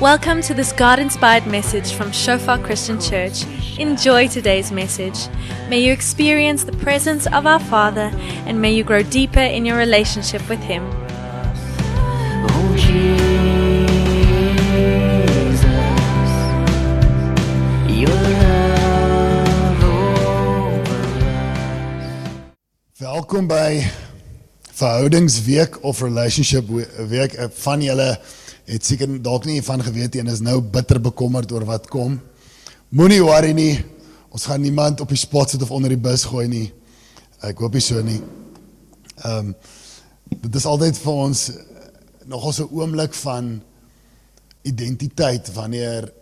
Welcome to this God inspired message from Shofar Christian Church. Enjoy today's message. May you experience the presence of our Father and may you grow deeper in your relationship with Him. Welkom by Verhoudingsweek of Relationship Week. Eh, Van julle het seker dalk nie van geweet nie en is nou bitter bekommerd oor wat kom. Moenie worry nie. Ons gaan niemand op die spot sit of onder die bus gooi nie. Ek hoop nie so nie. Ehm um, dit is altyd vir ons eh, nogal so 'n oomblik van identiteit wanneer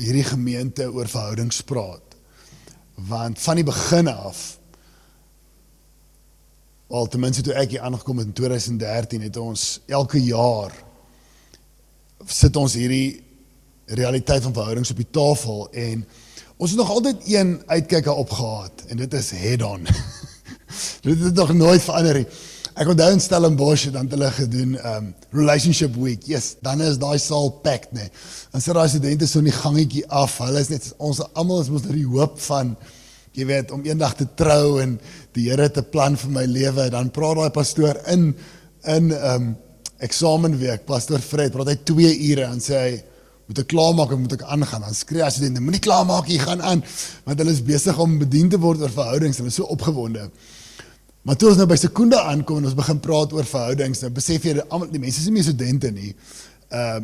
hierdie gemeente oor verhoudings praat. Want van die begin af Al ten minste toe ek hier aangekom het in 2013 het ons elke jaar sit ons hierdie realiteit van verhoudings op die tafel en ons het nog altyd een uitkyker opgehad en dit is head on. dit het nog nooit verander nie. Ek onthou in Stellenbosch dan het hulle gedoen um relationship week. Yes, dan is daai saal packed nê. Dan sit daai studente so in die gangetjie af. Hulle is net ons almal is mos nou die hoop van jy weet om eendag te trou en die Here 'n plan vir my lewe dan praat daai pastoor in in um eksamenweek pastoor Fred praat hy 2 ure en sê hy moet ek klaarmaak of moet ek aangaan dan skree as jy moenie klaarmaak jy gaan aan want hulle is besig om bedien te word oor verhoudings hulle is so opgewonde maar toe ons nou by sekonde aankom en ons begin praat oor verhoudings nou besef jy almal die mense is nie meer studente nie uh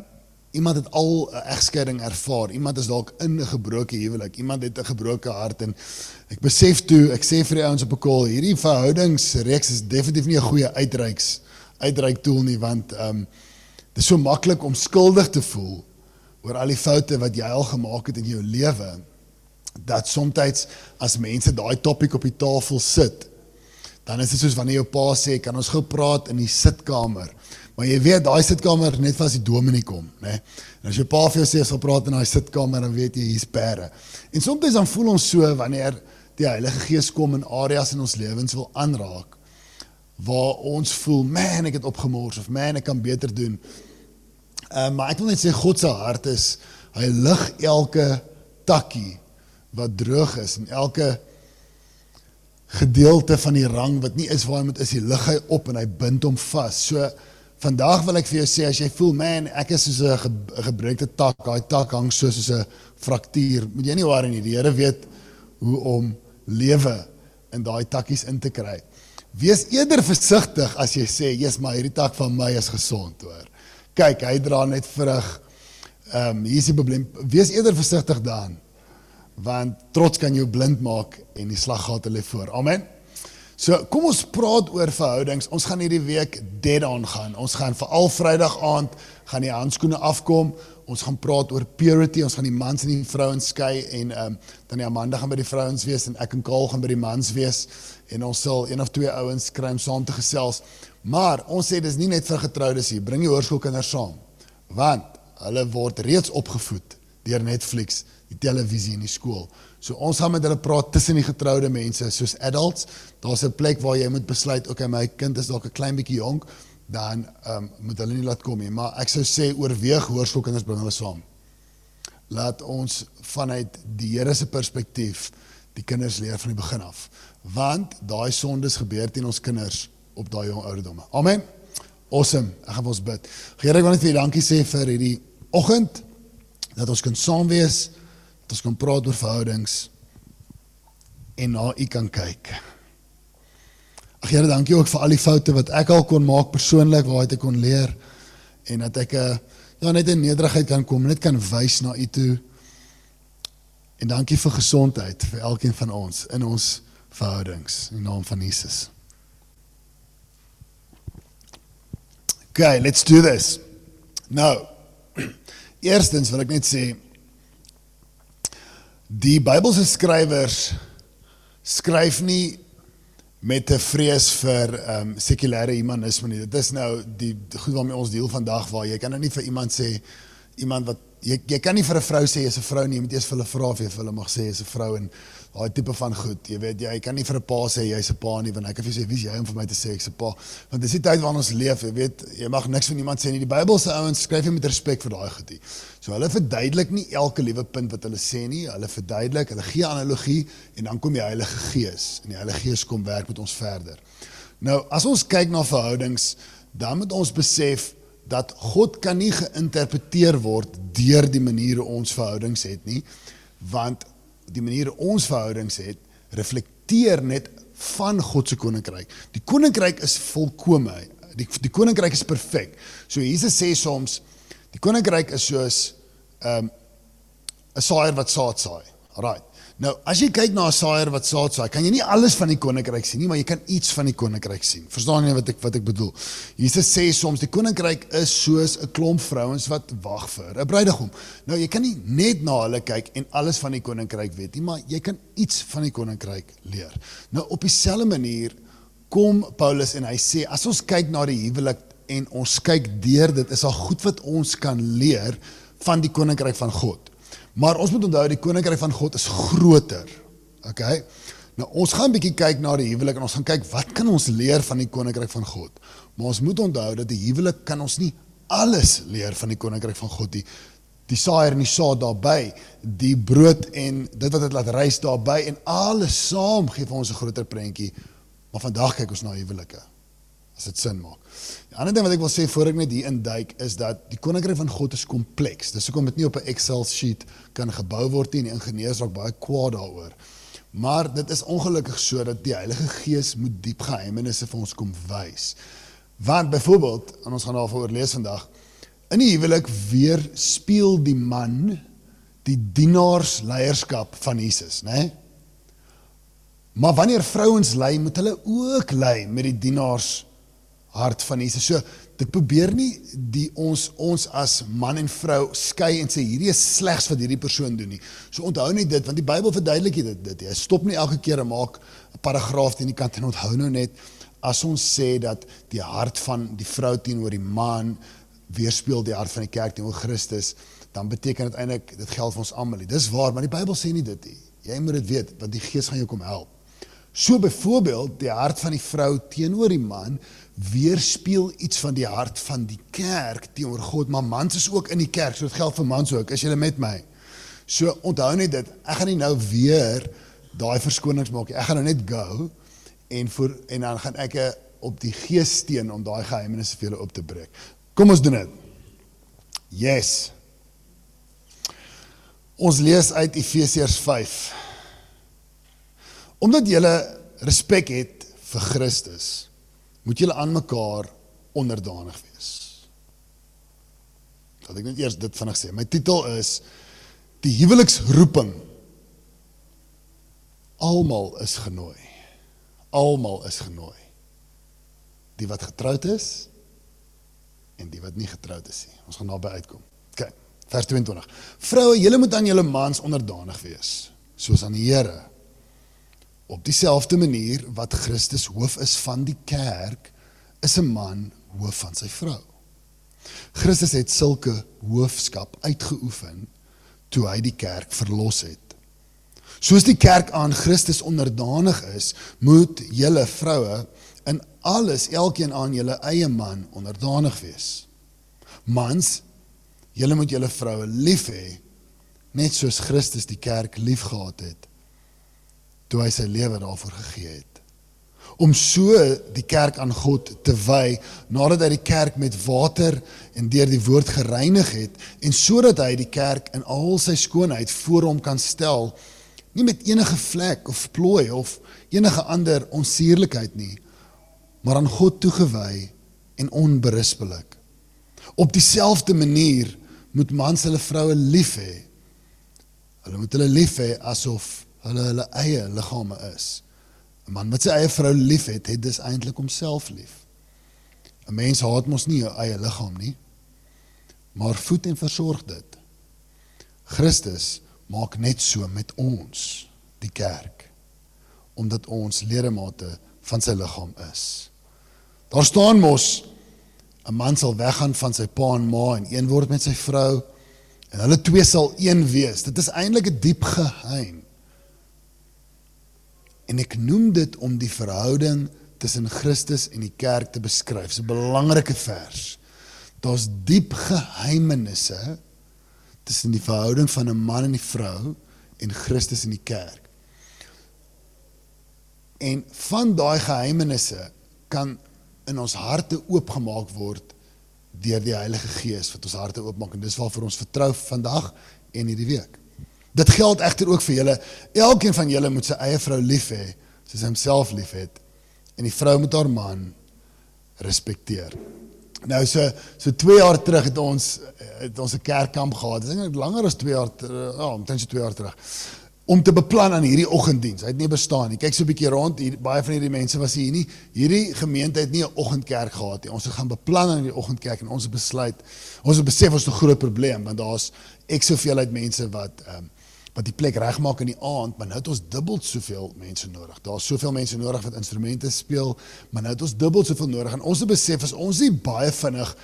iemand het al 'n egskeiding ervaar. Iemand is dalk in 'n gebroke huwelik. Iemand het 'n gebroke hart en ek besef toe, ek sê vir die ouens op 'n call, hierdie verhoudingsreeks is definitief nie 'n goeie uitreiks uitreik tool nie want ehm um, dit is so maklik om skuldig te voel oor al die foute wat jy al gemaak het in jou lewe dat soms as mense daai topik op die tafel sit dan is dit soos wanneer jou pa sê kan ons gou praat in die sitkamer Maar jy weet daai sitkamer net as die dominee kom, né? En as jou pa vir jou sê ons praat in daai sitkamer, dan weet jy hier's perde. En soms dan voel ons so wanneer die Heilige Gees kom in areas in ons lewens wil aanraak waar ons voel, man, ek het opgemors of man, ek kan beter doen. Ehm uh, maar ek wil net sê God se hart is hy lig elke takkie wat droog is en elke gedeelte van die rang wat nie is waar hy moet is, hy lig hy op en hy bind hom vas. So Vandag wil ek vir jou sê as jy voel man, ek is soos 'n ge gebreekte tak, daai tak hang so soos 'n fraktuur. Moet jy nie worry nie. Die Here weet hoe om lewe in daai takkies in te kry. Wees eerder versigtig as jy sê, "Jesus, maar hierdie tak van my is gesond," hoor. Kyk, hy dra net vrug. Ehm um, hier is die probleem. Wees eerder versigtig dan want trots kan jou blind maak en die slaggate lê voor. Amen. So kom ons praat oor verhoudings. Ons gaan hierdie week dead on gaan. Ons gaan veral Vrydag aand gaan die handskoene afkom. Ons gaan praat oor purity. Ons gaan die mans en die vrouens skei en ehm um, dan die Amanda gaan by die vrouens wees en ek en Kaal gaan by die mans wees en ons sal een of twee ouens kry om saam te gesels. Maar ons sê dis nie net vir getroudes hier. Bring die hoërskoolkinders saam. Want hulle word reeds opgevoed deur Netflix, die televisie en die skool. So ons gaan met hulle praat tussen die getroude mense soos adults. Daar's 'n plek waar jy moet besluit, okay, my kind is dalk 'n klein bietjie jonk, dan um, moet hulle nie laat kom nie, maar ek sou sê oorweeg hoërskoolkinders bring hulle saam. Laat ons vanuit die Here se perspektief die kinders leer van die begin af. Want daai sondes gebeur teen ons kinders op daai jong ouderdomme. Amen. Awesome. Ek gaan ons bid. Here, ek wil net vir U dankie sê vir hierdie oggend dat ons kan saam wees dat ons kan praat oor verhoudings en na u kan kyk. Ag Here, dankie ook vir al die foute wat ek al kon maak persoonlik waar ek kon leer en dat ek 'n eh, ja net in nederigheid kan kom, net kan wys na u toe. En dankie vir gesondheid vir elkeen van ons in ons verhoudings in naam van Jesus. Okay, let's do this. Nou, eerstens wil ek net sê Die Bybelse skrywers skryf nie met 'n vrees vir ehm um, sekulêre humanisme nie. Dit is nou die goed waarmee ons deel vandag waar jy kan nou nie vir iemand sê iemand wat jy jy kan nie vir 'n vrou sê jy's 'n vrou nie, jy moet eers vir hulle vra of jy vir hulle mag sê jy's 'n vrou en daai tipe van goed. Jy weet jy kan nie vir 'n pa sê jy's 'n pa nie want ek kan vir jou sê wie's jy om vir my te sê ek's 'n pa. Want dis die tyd waarin ons leef, jy weet, jy mag niks van iemand sê nie. Die Bybel se ouens skryf jy met respek vir daai goed. hier. So hulle verduidelik nie elke liewe punt wat hulle sê nie. Hulle verduidelik, hulle gee analogie en dan kom die Heilige Gees en die Heilige Gees kom werk met ons verder. Nou, as ons kyk na verhoudings, dan moet ons besef dat God kan nie geïnterpreteer word deur die maniere ons verhoudings het nie, want die maniere ons verhoudings het reflekteer net van God se koninkryk. Die koninkryk is volkome. Die die koninkryk is perfek. So Jesus sê soms die koninkryk is soos ehm, 'n um, saaier wat saad saai. Alraai. Nou, as jy kyk na 'n saaier wat saad saai, kan jy nie alles van die koninkryk sien nie, maar jy kan iets van die koninkryk sien. Verstaan jy wat ek wat ek bedoel? Jesus sê soms die koninkryk is soos 'n klomp vrouens wat wag vir 'n bruidegom. Nou, jy kan nie net na hulle kyk en alles van die koninkryk weet nie, maar jy kan iets van die koninkryk leer. Nou, op dieselfde manier kom Paulus en hy sê as ons kyk na die huwelik en ons kyk deur dit, is daar goed wat ons kan leer van die koninkryk van God. Maar ons moet onthou die koninkryk van God is groter. Okay? Nou ons gaan 'n bietjie kyk na die huwelik en ons gaan kyk wat kan ons leer van die koninkryk van God. Maar ons moet onthou dat die huwelik kan ons nie alles leer van die koninkryk van God nie. Die saaier en die saad daarbey, die brood en dit wat dit laat rys daarbey en alles saam gee vir ons 'n groter prentjie. Maar vandag kyk ons na huwelike as dit sin maak. Die ander ding wat ek wil sê voor ek net hier induik is dat die koninkryk van God is kompleks. Dis hoekom dit nie op 'n Excel sheet kan gebou word nie en die ingenieurs raak baie kwaad daaroor. Maar dit is ongelukkig so dat die Heilige Gees moet diep geheimenisse vir ons kom wys. Want byvoorbeeld, en ons gaan daaroor lees vandag, in die huwelik weer speel die man die dienaars leierskap van Jesus, né? Nee? Maar wanneer vrouens lei, moet hulle ook lei met die dienaars hart van Jesus. So dit probeer nie die ons ons as man en vrou skei en sê hierdie is slegs wat hierdie persoon doen nie. So onthou net dit want die Bybel verduidelik dit dit. Jy stop nie elke keer en maak 'n paragraaf teen die kant en onthou nou net as ons sê dat die hart van die vrou teenoor die man weerspieël die hart van die kerk teenoor Christus, dan beteken dit eintlik dit geld vir ons almal. Dis waar, maar die Bybel sê nie dit nie. Jy moet dit weet want die Gees gaan jou kom help. So byvoorbeeld die hart van die vrou teenoor die man weerspieël iets van die hart van die kerk teenoor God, maar mans is ook in die kerk, so dit geld vir mans ook. Is julle met my? So onthou net dit. Ek gaan nie nou weer daai verskonings maak nie. Ek gaan nou net go en voor en dan gaan ek op die gees steun om daai geheimenisse vir julle op te breek. Kom ons doen dit. Yes. Ons lees uit Efesiërs 5. Omdat jy respek het vir Christus, moet julle aan mekaar onderdanig wees. Laat ek net eers dit vinnig sê. My titel is die huweliksroeping. Almal is genooi. Almal is genooi. Die wat getroud is en die wat nie getroud is nie. Ons gaan naby uitkom. OK. Vers 22. Vroue, julle moet aan julle mans onderdanig wees, soos aan die Here Op dieselfde manier wat Christus hoof is van die kerk, is 'n man hoof van sy vrou. Christus het sulke hoofskap uitgeoefen toe hy die kerk verlos het. Soos die kerk aan Christus onderdanig is, moet julle vroue in alles elkeen aan julle eie man onderdanig wees. Mans, julle moet julle vroue lief hê net soos Christus die kerk liefgehad het toe hy sy lewe daarvoor gegee het. Om so die kerk aan God te wy nadat hy die kerk met water en deur die woord gereinig het en sodat hy die kerk in al sy skoonheid voor hom kan stel, nie met enige vlek of plooi of enige ander onsuurlikheid nie, maar aan God toegewy en onberispelik. Op dieselfde manier moet mans hulle vroue lief hê. Hulle moet hulle lief hê asof hulle hulle eie liggame is. 'n Man wat sy eie vrou liefhet, het dis eintlik homself lief. 'n Mens haat mos nie jou eie liggaam nie, maar voed en versorg dit. Christus maak net so met ons, die kerk, omdat ons ledemate van sy liggaam is. Daar staan mos 'n man sal weggaan van sy pa en ma en een word met sy vrou En hulle twee sal een wees. Dit is eintlik 'n diep geheim. En ek noem dit om die verhouding tussen Christus en die kerk te beskryf. Dis 'n belangrike vers. Daar's diep geheimenisse tussen die verhouding van 'n man en 'n vrou en Christus en die kerk. En van daai geheimenisse kan in ons harte oopgemaak word deur die Heilige Gees wat ons harte oopmaak en dis waarvoor ons vertrou vandag en hierdie week. Dit geld egter ook vir julle. Elkeen van julle moet sy eie vrou lief hê soos homself liefhet en die vrou moet haar man respekteer. Nou so so 2 jaar terug het ons het ons 'n kerkkamp gehad. Dit is eintlik langer as 2 jaar terug. Ja, omtrent so 2 jaar terug om te beplan aan hierdie oggenddiens. Hy het nie bestaan nie. Kyk so 'n bietjie rond hier baie van hierdie mense was hier nie. Hierdie gemeente het nie 'n oggendkerk gehad nie. Ons het gaan beplan aan hierdie oggendkerk en ons het besluit ons het besef ons het 'n groot probleem want daar's ek soveel uit mense wat ehm um, wat die plek regmaak in die aand, maar nou het ons dubbel soveel mense nodig. Daar's soveel mense nodig wat instrumente speel, maar nou het ons dubbel soveel nodig en ons het besef as ons nie baie vinnig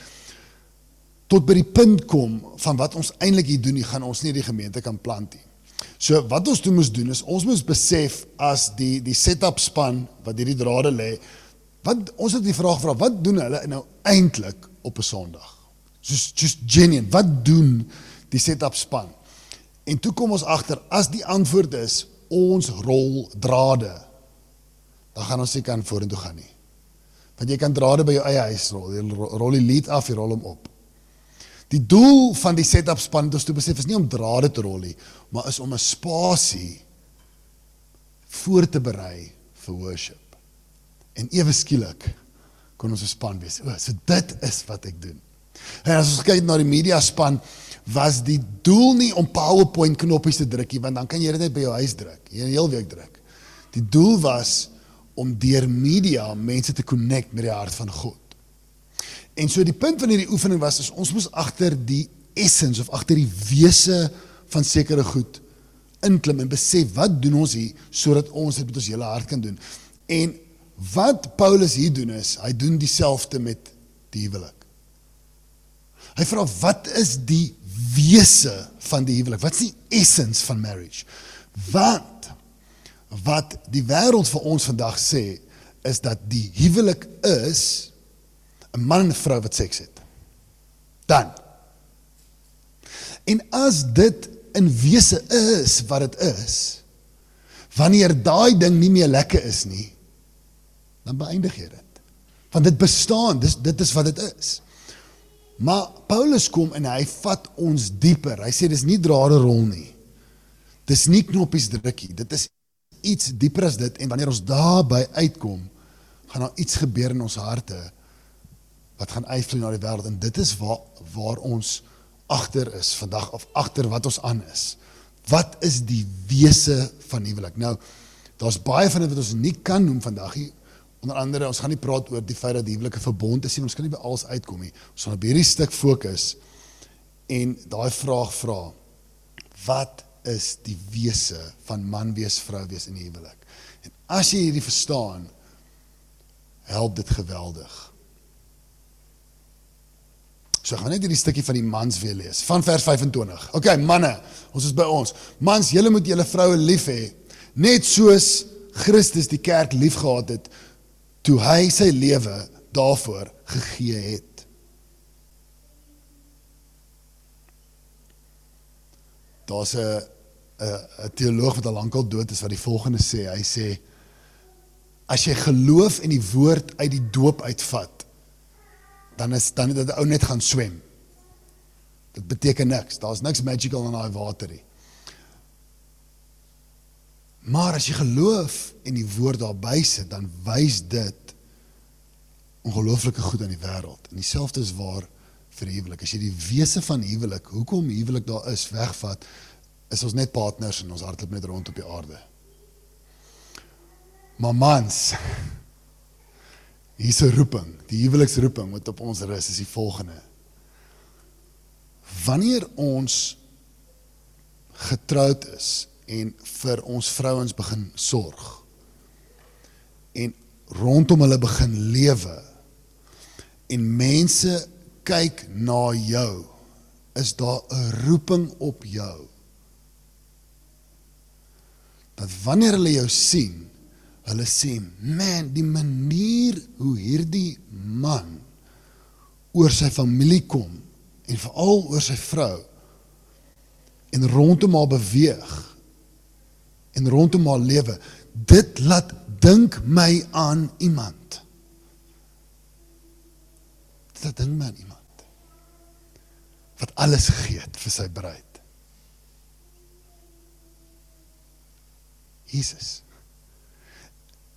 tot by die punt kom van wat ons eintlik hier doen, nie gaan ons nie die gemeente kan plant nie. So wat ons toe moes doen is ons moes besef as die die setup span wat hierdie drade lê, wat ons het die vraag gevra, wat doen hulle nou eintlik op 'n Sondag? Soos just genuine, wat doen die setup span? En toe kom ons agter as die antwoord is ons rol drade, dan gaan ons nie kan vorentoe gaan nie. Want jy kan drade by jou eie huis rol, jy rol die lead af, jy rol hom op. Die doel van die setup span het ons toe besef is nie om drade te rol nie, maar is om 'n spasie voor te berei vir worship. En ewe skielik kon ons 'n span wees. O, so dit is wat ek doen. En as ons kyk na die media span, was die doel nie om PowerPoint knoppies te druk nie, want dan kan jy dit net by jou huis druk. Jy 'n hele week druk. Die doel was om deur media mense te connect met die hart van God. En so die punt van hierdie oefening was is ons moes agter die essence of agter die wese van sekere goed inklim en besef wat doen ons hier sodat ons dit met ons hele hart kan doen. En wat Paulus hier doen is, hy doen dieselfde met die huwelik. Hy vra wat is die wese van die huwelik? Wat is die essence van marriage? Want wat die wêreld vir ons vandag sê is dat die huwelik is 'n man en vrou wat seks het. Dan. En as dit in wese is wat dit is, wanneer daai ding nie meer lekker is nie, dan beëindig jy dit. Want dit bestaan, dis dit is wat dit is. Maar Paulus kom en hy vat ons dieper. Hy sê dis nie drade rol nie. Dis nie knoppies drukkie. Dit is iets dieper as dit en wanneer ons daarby uitkom, gaan daar iets gebeur in ons harte wat gaan uitvloei na die wêreld en dit is waar waar ons agter is vandag of agter wat ons aan is. Wat is die wese van huwelik? Nou, daar's baie van dit wat ons nie kan noem vandag nie. Onder andere, ons gaan nie praat oor die feit dat die huwelike verbond is nie, ons kan nie by alles uitkom nie. Ons gaan op hierdie stuk fokus en daai vraag vra. Wat is die wese van man wees vrou wees in die huwelik? En as jy hierdie verstaan, help dit geweldig. So gaan net hierdie stukkie van die mans weer lees van vers 25. OK manne, ons is by ons. Mans, julle moet julle vroue lief hê net soos Christus die kerk liefgehad het toe hy sy lewe daarvoor gegee het. Daar's 'n 'n 'n teoloog wat al lankal dood is wat die volgende sê. Hy sê as jy geloof in die woord uit die doop uitvat dan is dan dat ou net gaan swem. Dit beteken niks. Daar's niks magical in daai water nie. Maar as jy geloof en die woord daarby sit, dan wys dit ongelooflike goed aan die wêreld. En dieselfde is waar vir huwelik. As jy die wese van huwelik, hoekom huwelik daar is, wegvat, is ons net partners en ons hardloop net rond op die aarde. Maar mans, Hier's 'n roeping, die huweliksroeping wat op ons rus is die volgende. Wanneer ons getroud is en vir ons vrouens begin sorg. En rondom hulle begin lewe. En mense kyk na jou. Is daar 'n roeping op jou. Dat wanneer hulle jou sien, hulle sê, "Man, die manier hoe hierdie man oor sy familie kom en veral oor sy vrou en rondom haar beweeg en rondom haar lewe, dit laat dink my aan iemand." Dit laat dink my aan iemand wat alles gegee het vir sy bruid. Jesus.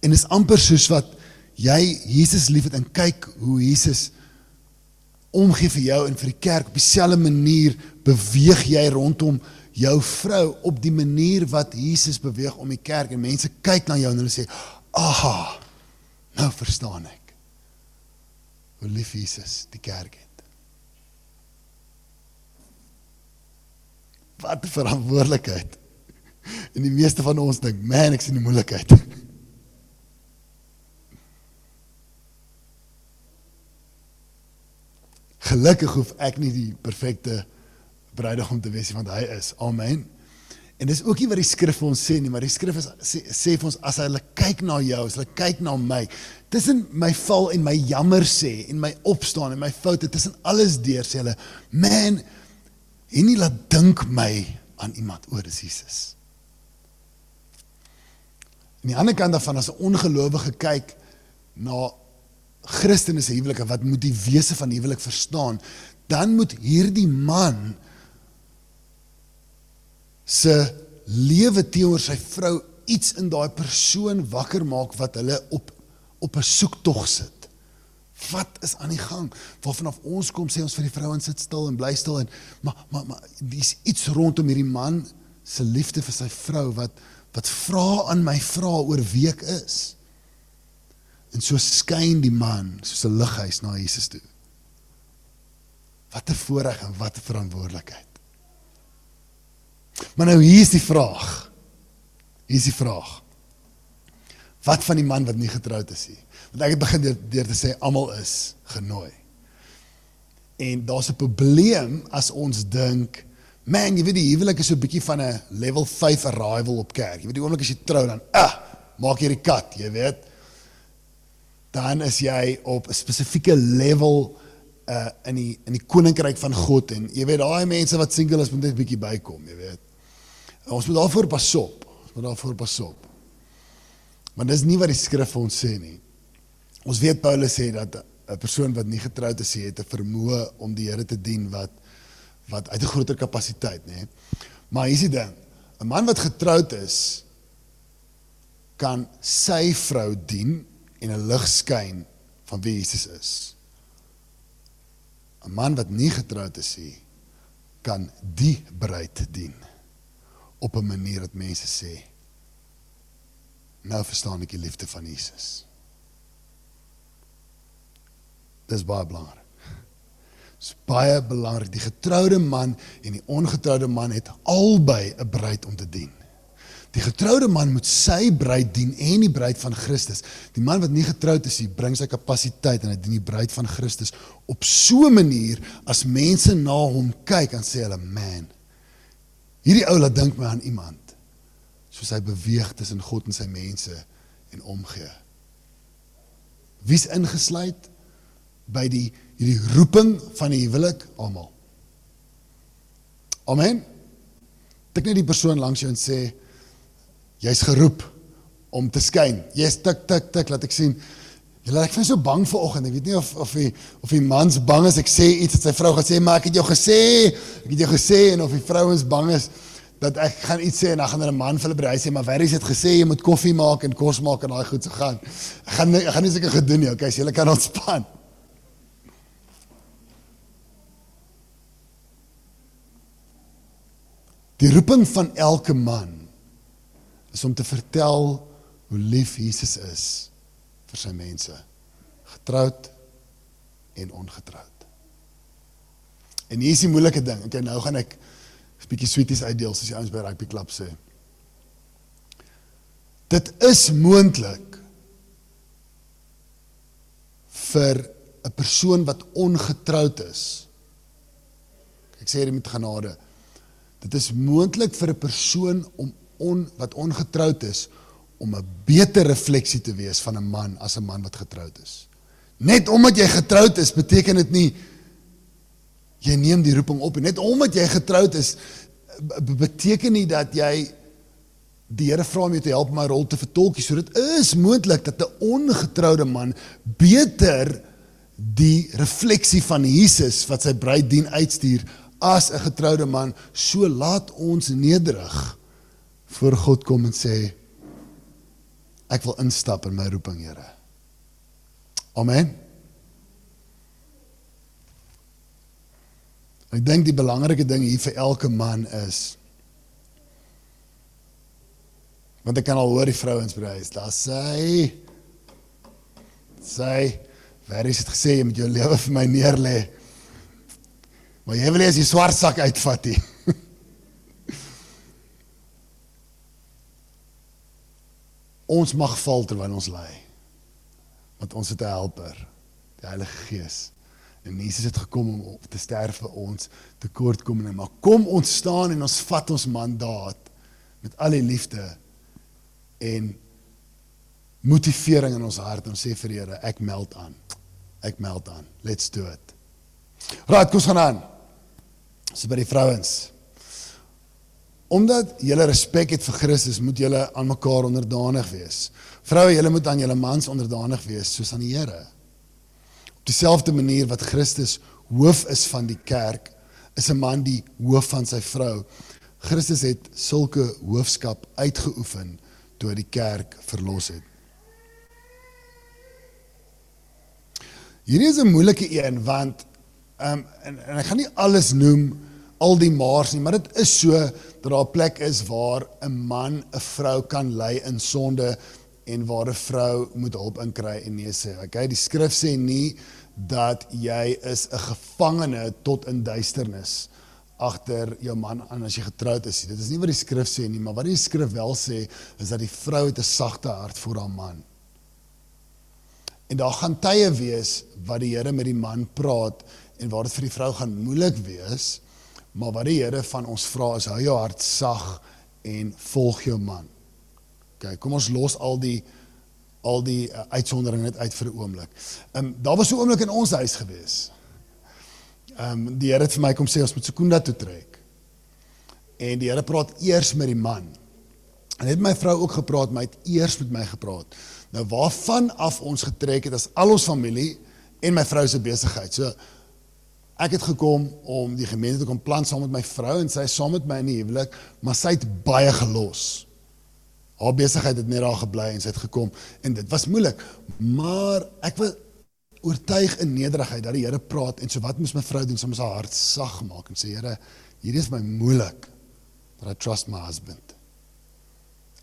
En is amper soos wat jy Jesus liefhet en kyk hoe Jesus omgee vir jou en vir die kerk op dieselfde manier beweeg jy rondom jou vrou op die manier wat Jesus beweeg om die kerk en mense kyk na jou en hulle sê aha nou verstaan ek hoe lief Jesus die kerk het wat 'n verantwoordelikheid. En die meeste van ons dink, man, ek sien die moeilikheid. Gelukkig hoef ek nie die perfekte bruidegom te wees nie, want hy is. Amen. En dis ook nie wat die skrif vir ons sê nie, maar die skrif is, sê, sê vir ons as hulle kyk na jou, as hulle kyk na my, tussen my val en my jammer sê en my opstaan en my foute, tussen alles deur sê hulle, man, en nie laat dink my aan iemand oor dis Jesus. Aan die ander kant daarvan as 'n ongelowige kyk na Christene se huwelike wat moet die wese van huwelik verstaan, dan moet hierdie man se lewe teenoor sy vrou iets in daai persoon wakker maak wat hulle op op 'n soektog sit. Wat is aan die gang? Waarvan af ons kom sê ons vir die vrouens sit stil en bly stil en maar maar maar dis iets rondom hierdie man se liefde vir sy vrou wat wat vra aan my vra oor week is. En so skyn die man soos 'n lighuis na Jesus toe. Wat 'n voorreg en wat 'n verantwoordelikheid. Maar nou hier is die vraag. Hier is die vraag. Wat van die man wat nie getroud is nie? Want ek het begin deur, deur te sê almal is genooi. En daar's 'n probleem as ons dink, man, jy weet die huwelik is so 'n bietjie van 'n level 5 arrival op kerk. Jy weet die oomblik as jy trou dan, ah, maak jy die kat, jy weet. Dan is jy op 'n spesifieke level uh in die in die koninkryk van God en jy weet daai mense wat single is moet net bietjie bykom, jy weet. Ons moet daarvoor pas op. Ons moet daarvoor pas op. Maar dis nie wat die skrif vir ons sê nie. Ons weet Paulus sê dat 'n persoon wat nie getroud is nie, het 'n vermoë om die Here te dien wat wat uit 'n groter kapasiteit, nê. Maar hier is die ding. 'n Man wat getroud is kan sy vrou dien en 'n lig skyn van wie Jesus is. 'n Man wat nie getroud is nie, kan die bruid dien op 'n manier wat mense sê nou verstaan ek die liefde van Jesus. Dis baie belangrik. Dis baie belangrik. Die getroude man en die ongetroude man het albei 'n bruid om te dien. Die getroude man moet sy bruid dien en die bruid van Christus. Die man wat nie getroud is nie, bring sy kapasiteit en hy dien die bruid van Christus op so 'n manier as mense na hom kyk en sê hulle, "Man, hierdie ou laat dink my aan iemand." Soos hy beweeg tussen God en sy mense en omgee. Wie's ingesluit? by die hierdie roeping van die huwelik almal. Amen. Tik net die persoon langs jou en sê jy's geroep om te skyn. Jy's tik tik tik laat ek sien. Julle ek vind so bang vir oggend. Ek weet nie of of die of die mans bang is ek sê iets dat sy vrou gaan sê maar ek het jou gesê. Ek het jou gesê en of die vrouens bang is dat ek gaan iets sê en dan gaan hulle 'n man vir hulle by huis sê maar Verrie het gesê jy moet koffie maak en kos maak en daai goed se so gaan. Ek gaan ek gaan nie seker gedoen nie. Okay, so julle kan ontspan. Die roeping van elke man is om te vertel hoe lief Jesus is vir sy mense, getroud en ongetroud. En hier is die moeilike ding. Okay, nou gaan ek 'n bietjie sweeties uitdeel soos die ouens by rugby klub sê. Dit is moontlik vir 'n persoon wat ongetroud is. Ek sê dit met genade. Dit is moontlik vir 'n persoon om on, wat ongetroud is om 'n beter refleksie te wees van 'n man as 'n man wat getroud is. Net omdat jy getroud is, beteken dit nie jy neem die roeping op en net omdat jy getroud is beteken nie dat jy die Here vra om jou te help om my rol te vertolk nie. So dit is moontlik dat 'n ongetroude man beter die refleksie van Jesus wat sy bruid dien uitstuur as 'n getroude man. So laat ons nederig voor God kom en sê ek wil instap in my roeping, Here. Amen. Ek dink die belangrike ding hier vir elke man is want ek kan al hoor die vrouens prys. Daar sê sê Waar is dit gesê jy moet jou lewe vir my neerlê? Maar jy wil nie as die swart sak uitvat nie. Ons mag val terwyl ons lê. Want ons het 'n helper, die Heilige Gees. En Jesus het gekom om op te sterf vir ons tekortkominge. Maar kom ons staan en ons vat ons mandaat met al die liefde en motivering in ons hart en sê vir die Here, ek meld aan. Ek meld aan. Let's do it. Right, kom ons gaan aan. So by die vrouens. Omdat julle respek het vir Christus, moet julle aan mekaar onderdanig wees. Vroue, julle moet aan julle mans onderdanig wees soos aan die Here. Op dieselfde manier wat Christus hoof is van die kerk, is 'n man die hoof van sy vrou. Christus het sulke hoofskap uitgeoefen toe hy die kerk verlos het. Hierdie is 'n moeilike een want ehm um, en, en ek gaan nie alles noem al die maars nie, maar dit is so dat daar 'n plek is waar 'n man 'n vrou kan lei in sonde en waar 'n vrou moet hulp inkry en nee sê. Okay, die skrif sê nie dat jy is 'n gevangene tot in duisternis agter jou man aan as jy getroud is. Dit is nie wat die skrif sê nie, maar wat die skrif wel sê is dat die vrou het 'n sagte hart vir haar man. En daar gaan tye wees wat die Here met die man praat en waar dit vir die vrou gaan moeilik wees, maar wat die Here van ons vra is hou jou hart sag en volg jou man. OK, kom ons los al die al die uh, uitsonderinge net uit vir 'n oomblik. Ehm um, daar was so 'n oomblik in ons huis gewees. Ehm um, die Here het vir my kom sê ons moet Sekunda toe trek. En die Here praat eers met die man. En het my vrou ook gepraat, maar hy het eers met my gepraat. Nou waarvan af ons getrek het as al ons familie en my vrou se besigheid. So ek het gekom om die gemeente te kom plant saam met my vrou en sy saam met my in die huwelik, maar sy het baie gelos. Haar besigheid het net daar gebly en sy het gekom en dit was moeilik. Maar ek wil oortuig in nederigheid dat die Here praat en so wat moet my vrou doen? Sy moet haar hart sag maak en sê Here, hierdie is my moeilik. But I trust my husband.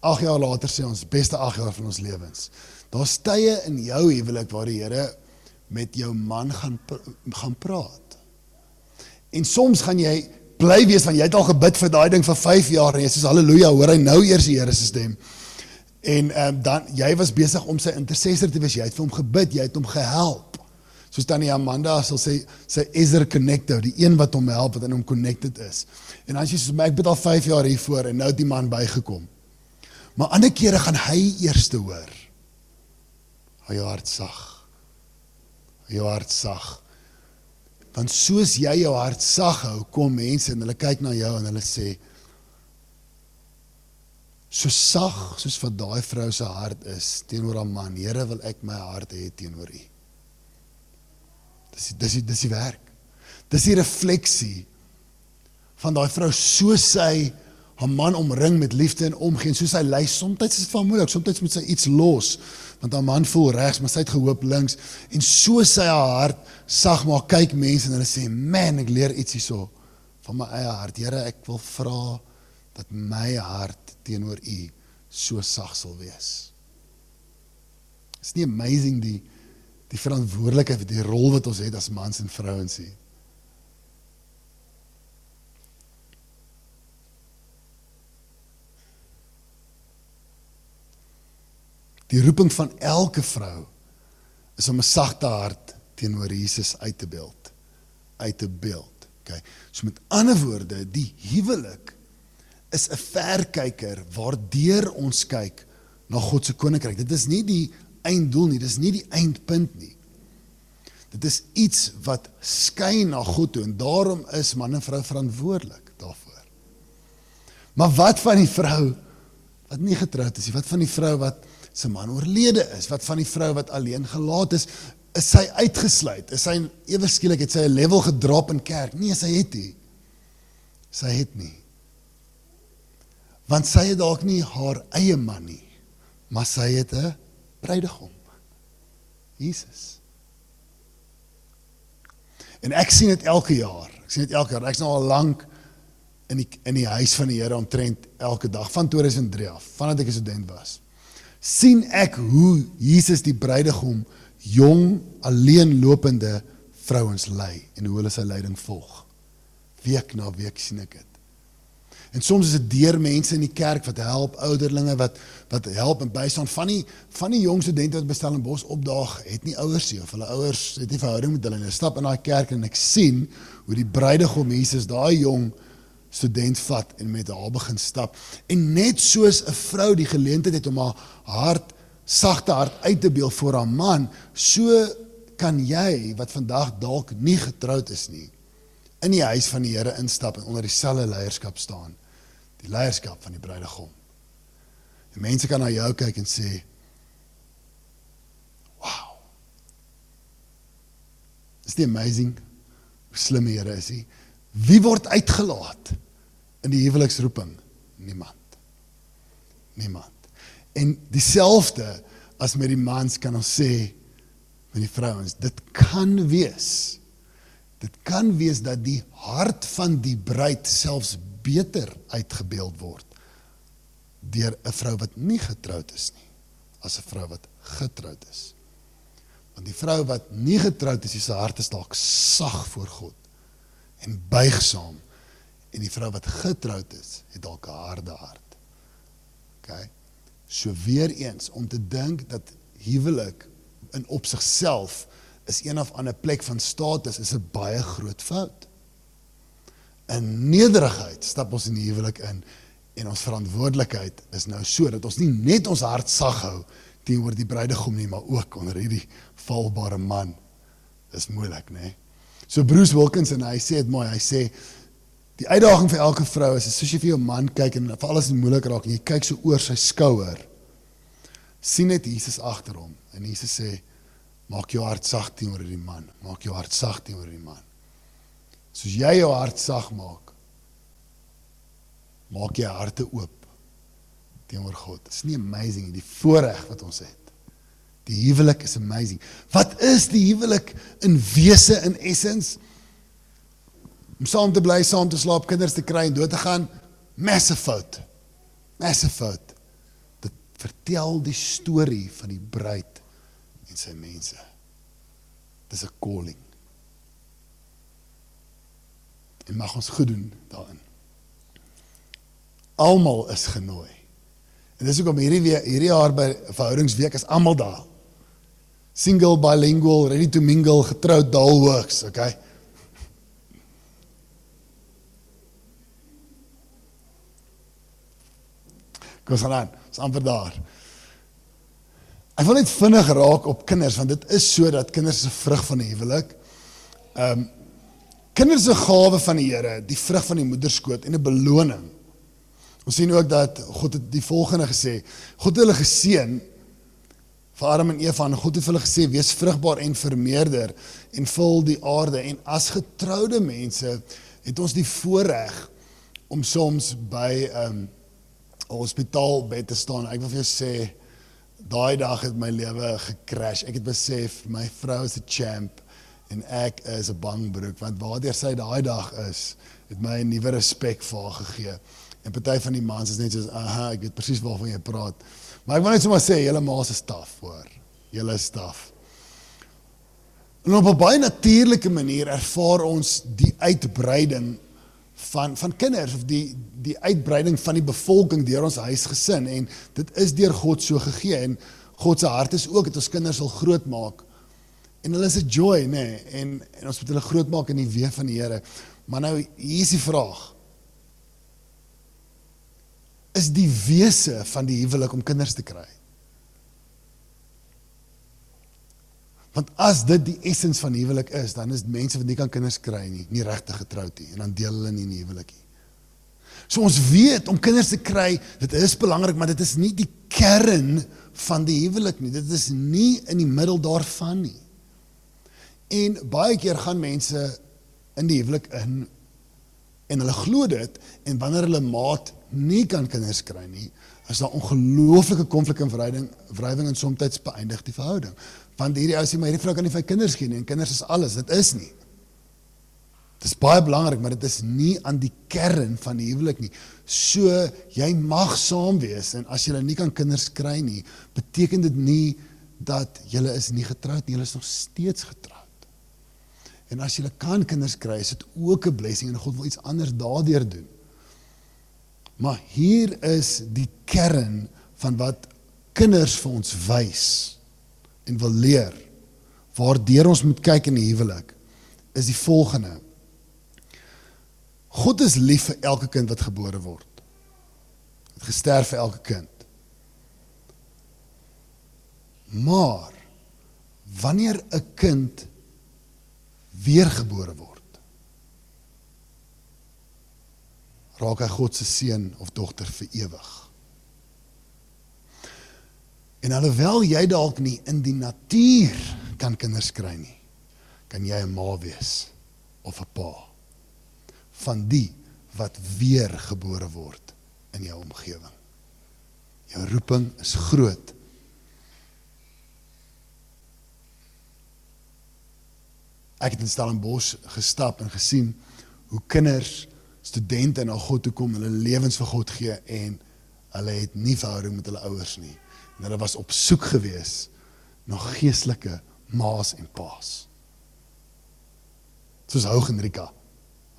8 jaar later sê ons beste 8 jaar van ons lewens. Daar's tye in jou huwelik waar die Here met jou man gaan gaan praat. En soms gaan jy bly wees want jy het al gebid vir daai ding vir 5 jaar en jy sê haleluja, hoor hy nou eers die Here se stem. En ehm um, dan jy was besig om sy intercessor te wees. Jy het vir hom gebid, jy het hom gehelp. Soos tannie Amanda sal sê sy Ezra connector, die een wat hom help wat in hom connected is. En dan sê sy so, ek bid al 5 jaar hiervoor en nou het die man bygekom. Maar ander kere gaan hy eers te hoor. Hou jou hart sag. Hou jou hart sag. Want soos jy jou hart sag hou, kom mense en hulle kyk na jou en hulle sê so sag soos wat daai vrou se hart is teenoor haar man. Here wil ek my hart hê teenoor U. Dis dis dis die werk. Dis die refleksie van daai vrou soos sy haar man omring met liefde en omgee. En soos hy lei soms is dit van moeilik soms moet sy iets los want haar man voel regs maar sy het gehoop links. En so sy haar hart sag maar kyk mense en hulle sê man ek leer iets hierso van my eie hart. Here ek wil vra dat my hart teenoor u so sag sal wees. Is nie amazing die die verantwoordelikheid die rol wat ons het as mans en vrouens hier Die roeping van elke vrou is om 'n sagte hart teenoor Jesus uit te beeld. Uit te beeld. OK. So met ander woorde, die huwelik is 'n verkyker waardeur ons kyk na God se koninkryk. Dit is nie die einddoel nie, dis nie die eindpunt nie. Dit is iets wat skyn na God toe en daarom is man en vrou verantwoordelik daarvoor. Maar wat van die vrou wat nie getroud is nie? Wat van die vrou wat se man oorlede is? Wat van die vrou wat alleen gelaat is? Is sy uitgesluit? Is sy ewe skielik het sy 'n level gedrop in kerk? Nee, sy het nie. Sy het nie. Want sy het dalk nie haar eie man nie, maar sy het 'n bruidegom. Jesus. En ek sien dit elke jaar. Ek sien dit elke jaar. Ek's nou al lank in die in die huis van die Here omtrent elke dag van 2003 af, vandat ek 'n student was. Sien ek hoe Jesus die bruidegom jong alleenlopende vrouens lei en hoe hulle sy leiding volg. Week na week sien ek dit. En soms is dit deur mense in die kerk wat help, ouderlinge wat wat help en bystaan van die van die jong studente wat bestel in Bos opdaag, het nie ouers nie of hulle ouers het nie verhouding met hulle nie. Stap in daai kerk en ek sien hoe die bruidegom Jesus daai jong student vat en met haar begin stap. En net soos 'n vrou die geleentheid het om haar hart sagte hart uit te beeld voor haar man, so kan jy wat vandag dalk nie getroud is nie, in die huis van die Here instap en onder dieselfde leierskap staan. Die leierskap van die bruidegom. En mense kan na jou kyk en sê, "Wow." Is dit amazing hoe slim die Here is hy? Wie word uitgelaat in die huweliksroeping? Niemand. Niemand. En dieselfde as met die mans kan ons sê met die vrouens, dit kan wees. Dit kan wees dat die hart van die bruid selfs beter uitgebeeld word deur 'n vrou wat nie getroud is nie as 'n vrou wat getroud is. Want die vrou wat nie getroud is, sy hart is dalk sag voor God en buigsaam en die vrou wat getroud is, het dalk 'n harde hart. OK. So weer eens om te dink dat huwelik in op sigself is een of ander plek van status is 'n baie groot fout. In nederigheid stap ons in die huwelik in en ons verantwoordelikheid is nou so dat ons nie net ons hart sag hou teenoor die bruidegom nie, maar ook onder hierdie valbare man. Dis moeilik, né? Nee? So Bruce Wilkinson, hy sê dit mooi. Hy sê die uitdaging vir elke vrou is as jy vir jou man kyk en vir alles moeilik raak en jy kyk so oor sy skouer, sien net Jesus agter hom en Jesus sê maak jou hart sag teenoor die man, maak jou hart sag teenoor die man. Soos jy jou hart sag maak, maak jy harte oop teenoor God. Dit is nie amazing die voorreg wat ons het. Die huwelik is amazing. Wat is die huwelik in wese in essence? Om saam te bly, saam te slaap, kinders te kry en dood te gaan, massive fout. Massive fout. Dit vertel die storie van die bruid en sy mense. Dis 'n calling. En mag ons goed doen daarin. Almal is genooi. En dis hoekom hierdie weer hierdie jaar by verhoudingsweek is almal daar single bilingual ready to mingle getroud daalhoogs okay Kom ons aan ons amper daar. Ek wil net vinnig raak op kinders want dit is so dat kinders 'n vrug van die huwelik. Ehm um, kinders 'n gawe van die Here die vrug van die moederskoot en 'n beloning. Ons sien ook dat God het die volgende gesê God het hulle geseën vir Adam en Eva en God het hulle gesê wees vrugbaar en vermeerder en vul die aarde en as getroude mense het ons die voorreg om soms by 'n um, hospitaal bed te staan. Ek wil vir jou sê daai dag het my lewe gekrash. Ek het besef my vrou is 'n champ en ek is 'n bangbroek want waardeur sy daai dag is, het my 'n nuwe respek vir haar gegee. En party van die mans is net soos, "Aha, ek weet presies waarvan jy praat." Maar ek wil net sommer sê julle ma se staf, hoor. Julle staf. En op 'n baie natuurlike manier ervaar ons die uitbreiding van van kinders of die die uitbreiding van die bevolking deur ons huisgesin en dit is deur God so gegee en God se hart is ook dat ons kinders sal grootmaak. En hulle is 'n joy, nê, nee, en en ons moet hulle grootmaak in die weë van die Here. Maar nou hier is die vraag. Is die wese van die huwelik om kinders te kry? Want as dit die essens van huwelik is, dan is mense wat nie kan kinders kry nie, nie regtig getroud nie en dan deel hulle nie in die huwelik nie. So ons weet om kinders te kry, dit is belangrik, maar dit is nie die kern van die huwelik nie. Dit is nie in die middel daarvan nie. En baie keer gaan mense in die huwelik in en hulle glo dit en wanneer hulle maat nie kan kinders kry nie, is daar ongelooflike konflik en verhouding wrywing en soms beëindig die verhouding. Want hierdie ou sê maar hierdie vrou kan nie vir kinders gee nie en kinders is alles. Dit is nie. Dit is baie belangrik, maar dit is nie aan die kern van die huwelik nie. So jy mag saam wees en as jy nie kan kinders kry nie, beteken dit nie dat jy is nie getroud nie, jy is nog steeds getroud. En as jy kan kinders kry, is dit ook 'n blessing en God wil iets anders daardeur doen. Maar hier is die kern van wat kinders vir ons wys en wil leer. Waardeur ons moet kyk in die huwelik is die volgende. God is lief vir elke kind wat gebore word. Het gesterf vir elke kind. Maar wanneer 'n kind weergebore word. Raak hy God se seun of dogter vir ewig. En alhoewel jy dalk nie in die natuur kan kinders kry nie, kan jy 'n ma wees of 'n pa van die wat weergebore word in jou omgewing. Jou roeping is groot Ek het in Stellenbosch gestap en gesien hoe kinders studente na God toe kom en hulle lewens vir God gee en hulle het nie verhouding met hulle ouers nie. En hulle was op soek gewees na geestelike ma's en pa's. Soos Hoog en Rika.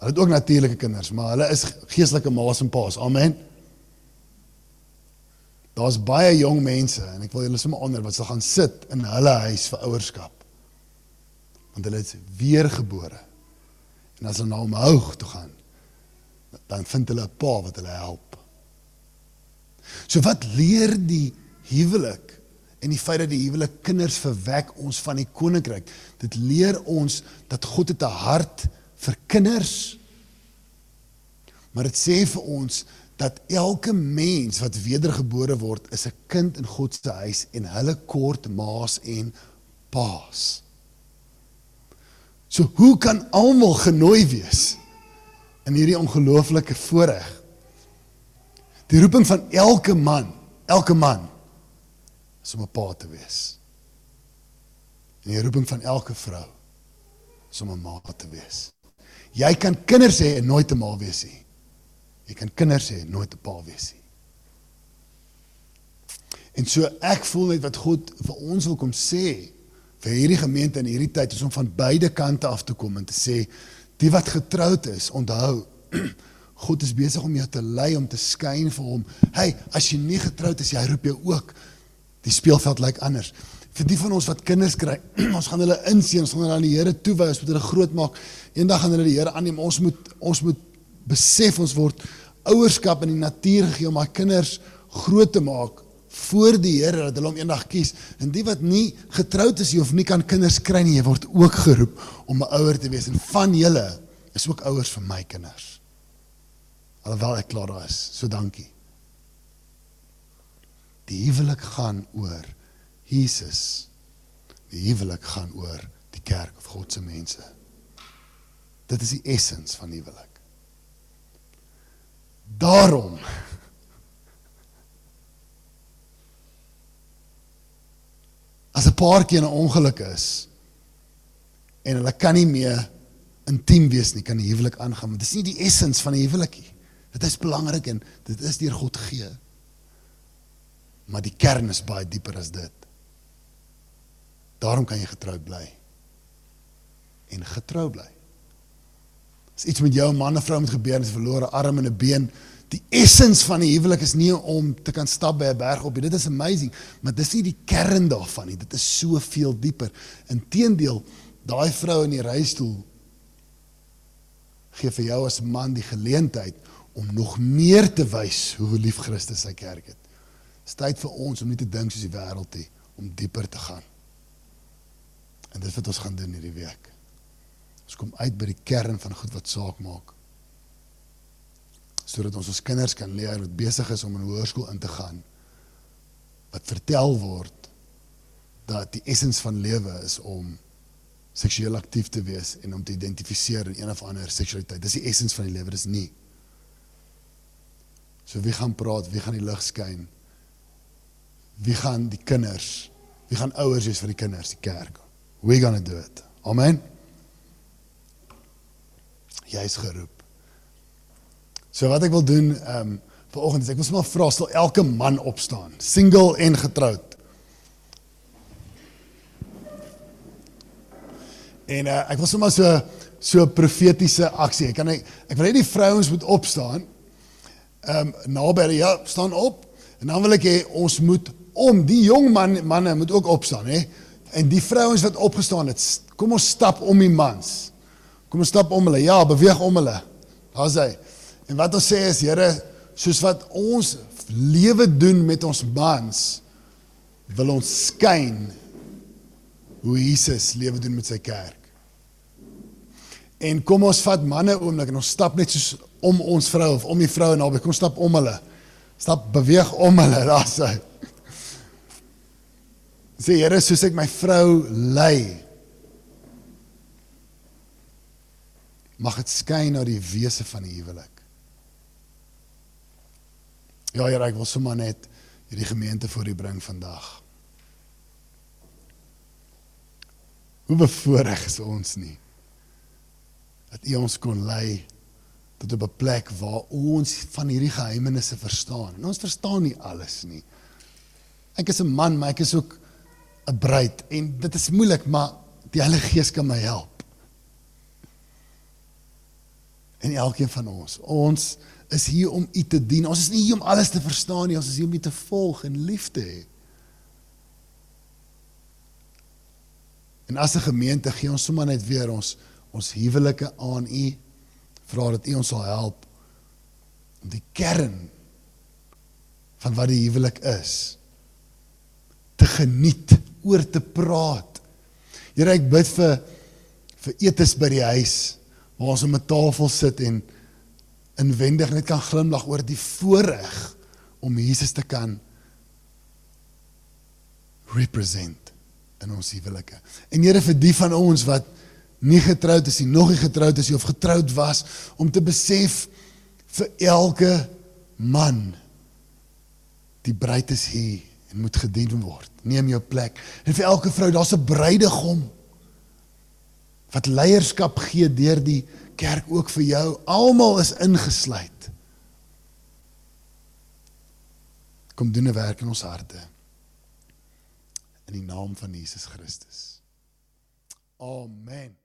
Hulle het ook natuurlike kinders, maar hulle is geestelike ma's en pa's. Amen. Daar's baie jong mense en ek wil julle sommer onder wat sal gaan sit in hulle huis vir ouerskap want hulle is weergebore. En as hulle na hom hoog toe gaan, dan vind hulle 'n pa wat hulle help. So wat leer die huwelik en die feit dat die huwelik kinders verwek ons van die koninkryk? Dit leer ons dat God het 'n hart vir kinders. Maar dit sê vir ons dat elke mens wat wedergebore word, is 'n kind in God se huis en hulle kort maas en paas. So hoe kan almal genooi wees in hierdie ongelooflike voorreg? Die roeping van elke man, elke man is om 'n pa te wees. En die roeping van elke vrou is om 'n ma te wees. Jy kan kinders hê en nooit 'n ma wees nie. Jy kan kinders hê en nooit 'n pa wees nie. En so ek voel net wat God vir ons wil kom sê vir hierdie gemeente in hierdie tyd is om van beide kante af te kom en te sê die wat getroud is, onthou God is besig om jou te lei om te skyn vir hom. Hey, as jy nie getroud is, hy roep jou ook. Die speelveld lyk anders. Vir die van ons wat kinders kry, ons gaan hulle insien, ons gaan hulle aan die Here toewy, ons moet hulle groot maak. Eendag gaan hulle die Here aanneem. Ons moet ons moet besef ons word ouerskap in die natuur gegee om our kinders groot te maak voor die Here dat hulle hom eendag kies. En die wat nie getroud is of nie kan kinders kry nie, word ook geroep om 'n ouer te wees en van julle is ook ouers vir my kinders. Alhoewel ek klaar daar is. So dankie. Die huwelik gaan oor Jesus. Die huwelik gaan oor die kerk of God se mense. Dit is die essens van huwelik. Daarom as 'n paartjie in 'n ongeluk is en hulle kan nie meer intiem wees nie, kan die huwelik aangaan, want dit is nie die essens van die huwelik nie. Dit is belangrik en dit is deur God gee. Maar die kern is baie dieper as dit. Daarom kan jy getroud bly. En getrou bly. As iets met jou man of vrou moet gebeur en jy verloor 'n arm en 'n been, Die essens van die huwelik is nie om te kan stap by 'n berg op nie. Dit is amazing, maar dis nie die kern daarvan nie. Dit is soveel dieper. Inteendeel, daai vrou in die reistool gee vir jou as man die geleentheid om nog meer te wys hoe lief Christus sy kerk het. Dit is tyd vir ons om nie te dink soos die wêreld nie, om dieper te gaan. En dit is wat ons gaan doen hierdie week. Ons kom uit by die kern van goed wat saak maak. Sodat ons ons kinders kan leer wat besig is om in hoërskool in te gaan. Wat vertel word dat die essens van lewe is om seksueel aktief te wees en om te identifiseer in een of ander seksualiteit. Dis die essens van die lewe, dis nie. So wie gaan praat, wie gaan die lig skyn? Wie gaan die kinders, wie gaan ouers wees vir die kinders, die kerk? We gonna do it. Amen. Jy is geroep. So wat ek wil doen, ehm um, vanoggend is ek wil sommer vra stel elke man opstaan, single en getroud. En uh, ek wil sommer so so profetiese aksie. Ek kan ek, ek wil hê die vrouens moet opstaan. Ehm um, naby ja, staan op. En dan wil ek hê ons moet om die jong man manne moet ook opstaan, hè. En die vrouens wat opgestaan het, kom ons stap om die mans. Kom ons stap om hulle. Ja, beweeg om hulle. Daar's hy. En wat ons sê is, Here, soos wat ons lewe doen met ons mans, wil ons skyn hoe Jesus lewe doen met sy kerk. En kom ons vat manne oomblik en ons stap net soos om ons vrou of om die vrou naby. Kom stap om hulle. Stap beweeg om hulle. Daar's hy. Sê Here, soos ek my vrou lei, mag dit skyn na die wese van die huwelik. Ja, Here, ek wil sommer net hierdie gemeente voor U bring vandag. Hoe bevoorreg is ons nie dat U ons kon lei tot op 'n plek waar ons van hierdie geheimenisse verstaan. En ons verstaan nie alles nie. Ek is 'n man, maar ek is ook 'n bruid en dit is moeilik, maar die Heilige Gees kan my help. En elkeen van ons, ons is hier om U te dien. Ons is nie hier om alles te verstaan nie, ons is hier om U te volg en lief te hê. En as 'n gemeente gee ons sommer net weer ons ons huwelike aan U. Vra dat U ons sal help om die kern van wat die huwelik is te geniet, oor te praat. Here, ek bid vir vir etes by die huis waar ons om 'n tafel sit en inwendig net kan glimlag oor die voorreg om Jesus te kan represent in ons huwelike. En Here vir die van ons wat nie getroud is nie, nog nie getroud is nie of getroud was om te besef vir elke man die bruid is hier en moet gedien word. Neem jou plek. En vir elke vrou, daar's 'n bruidegom wat leierskap gee deur die kerk ook vir jou. Almal is ingesluit. Kom doen 'n werk in ons harte. In die naam van Jesus Christus. Amen.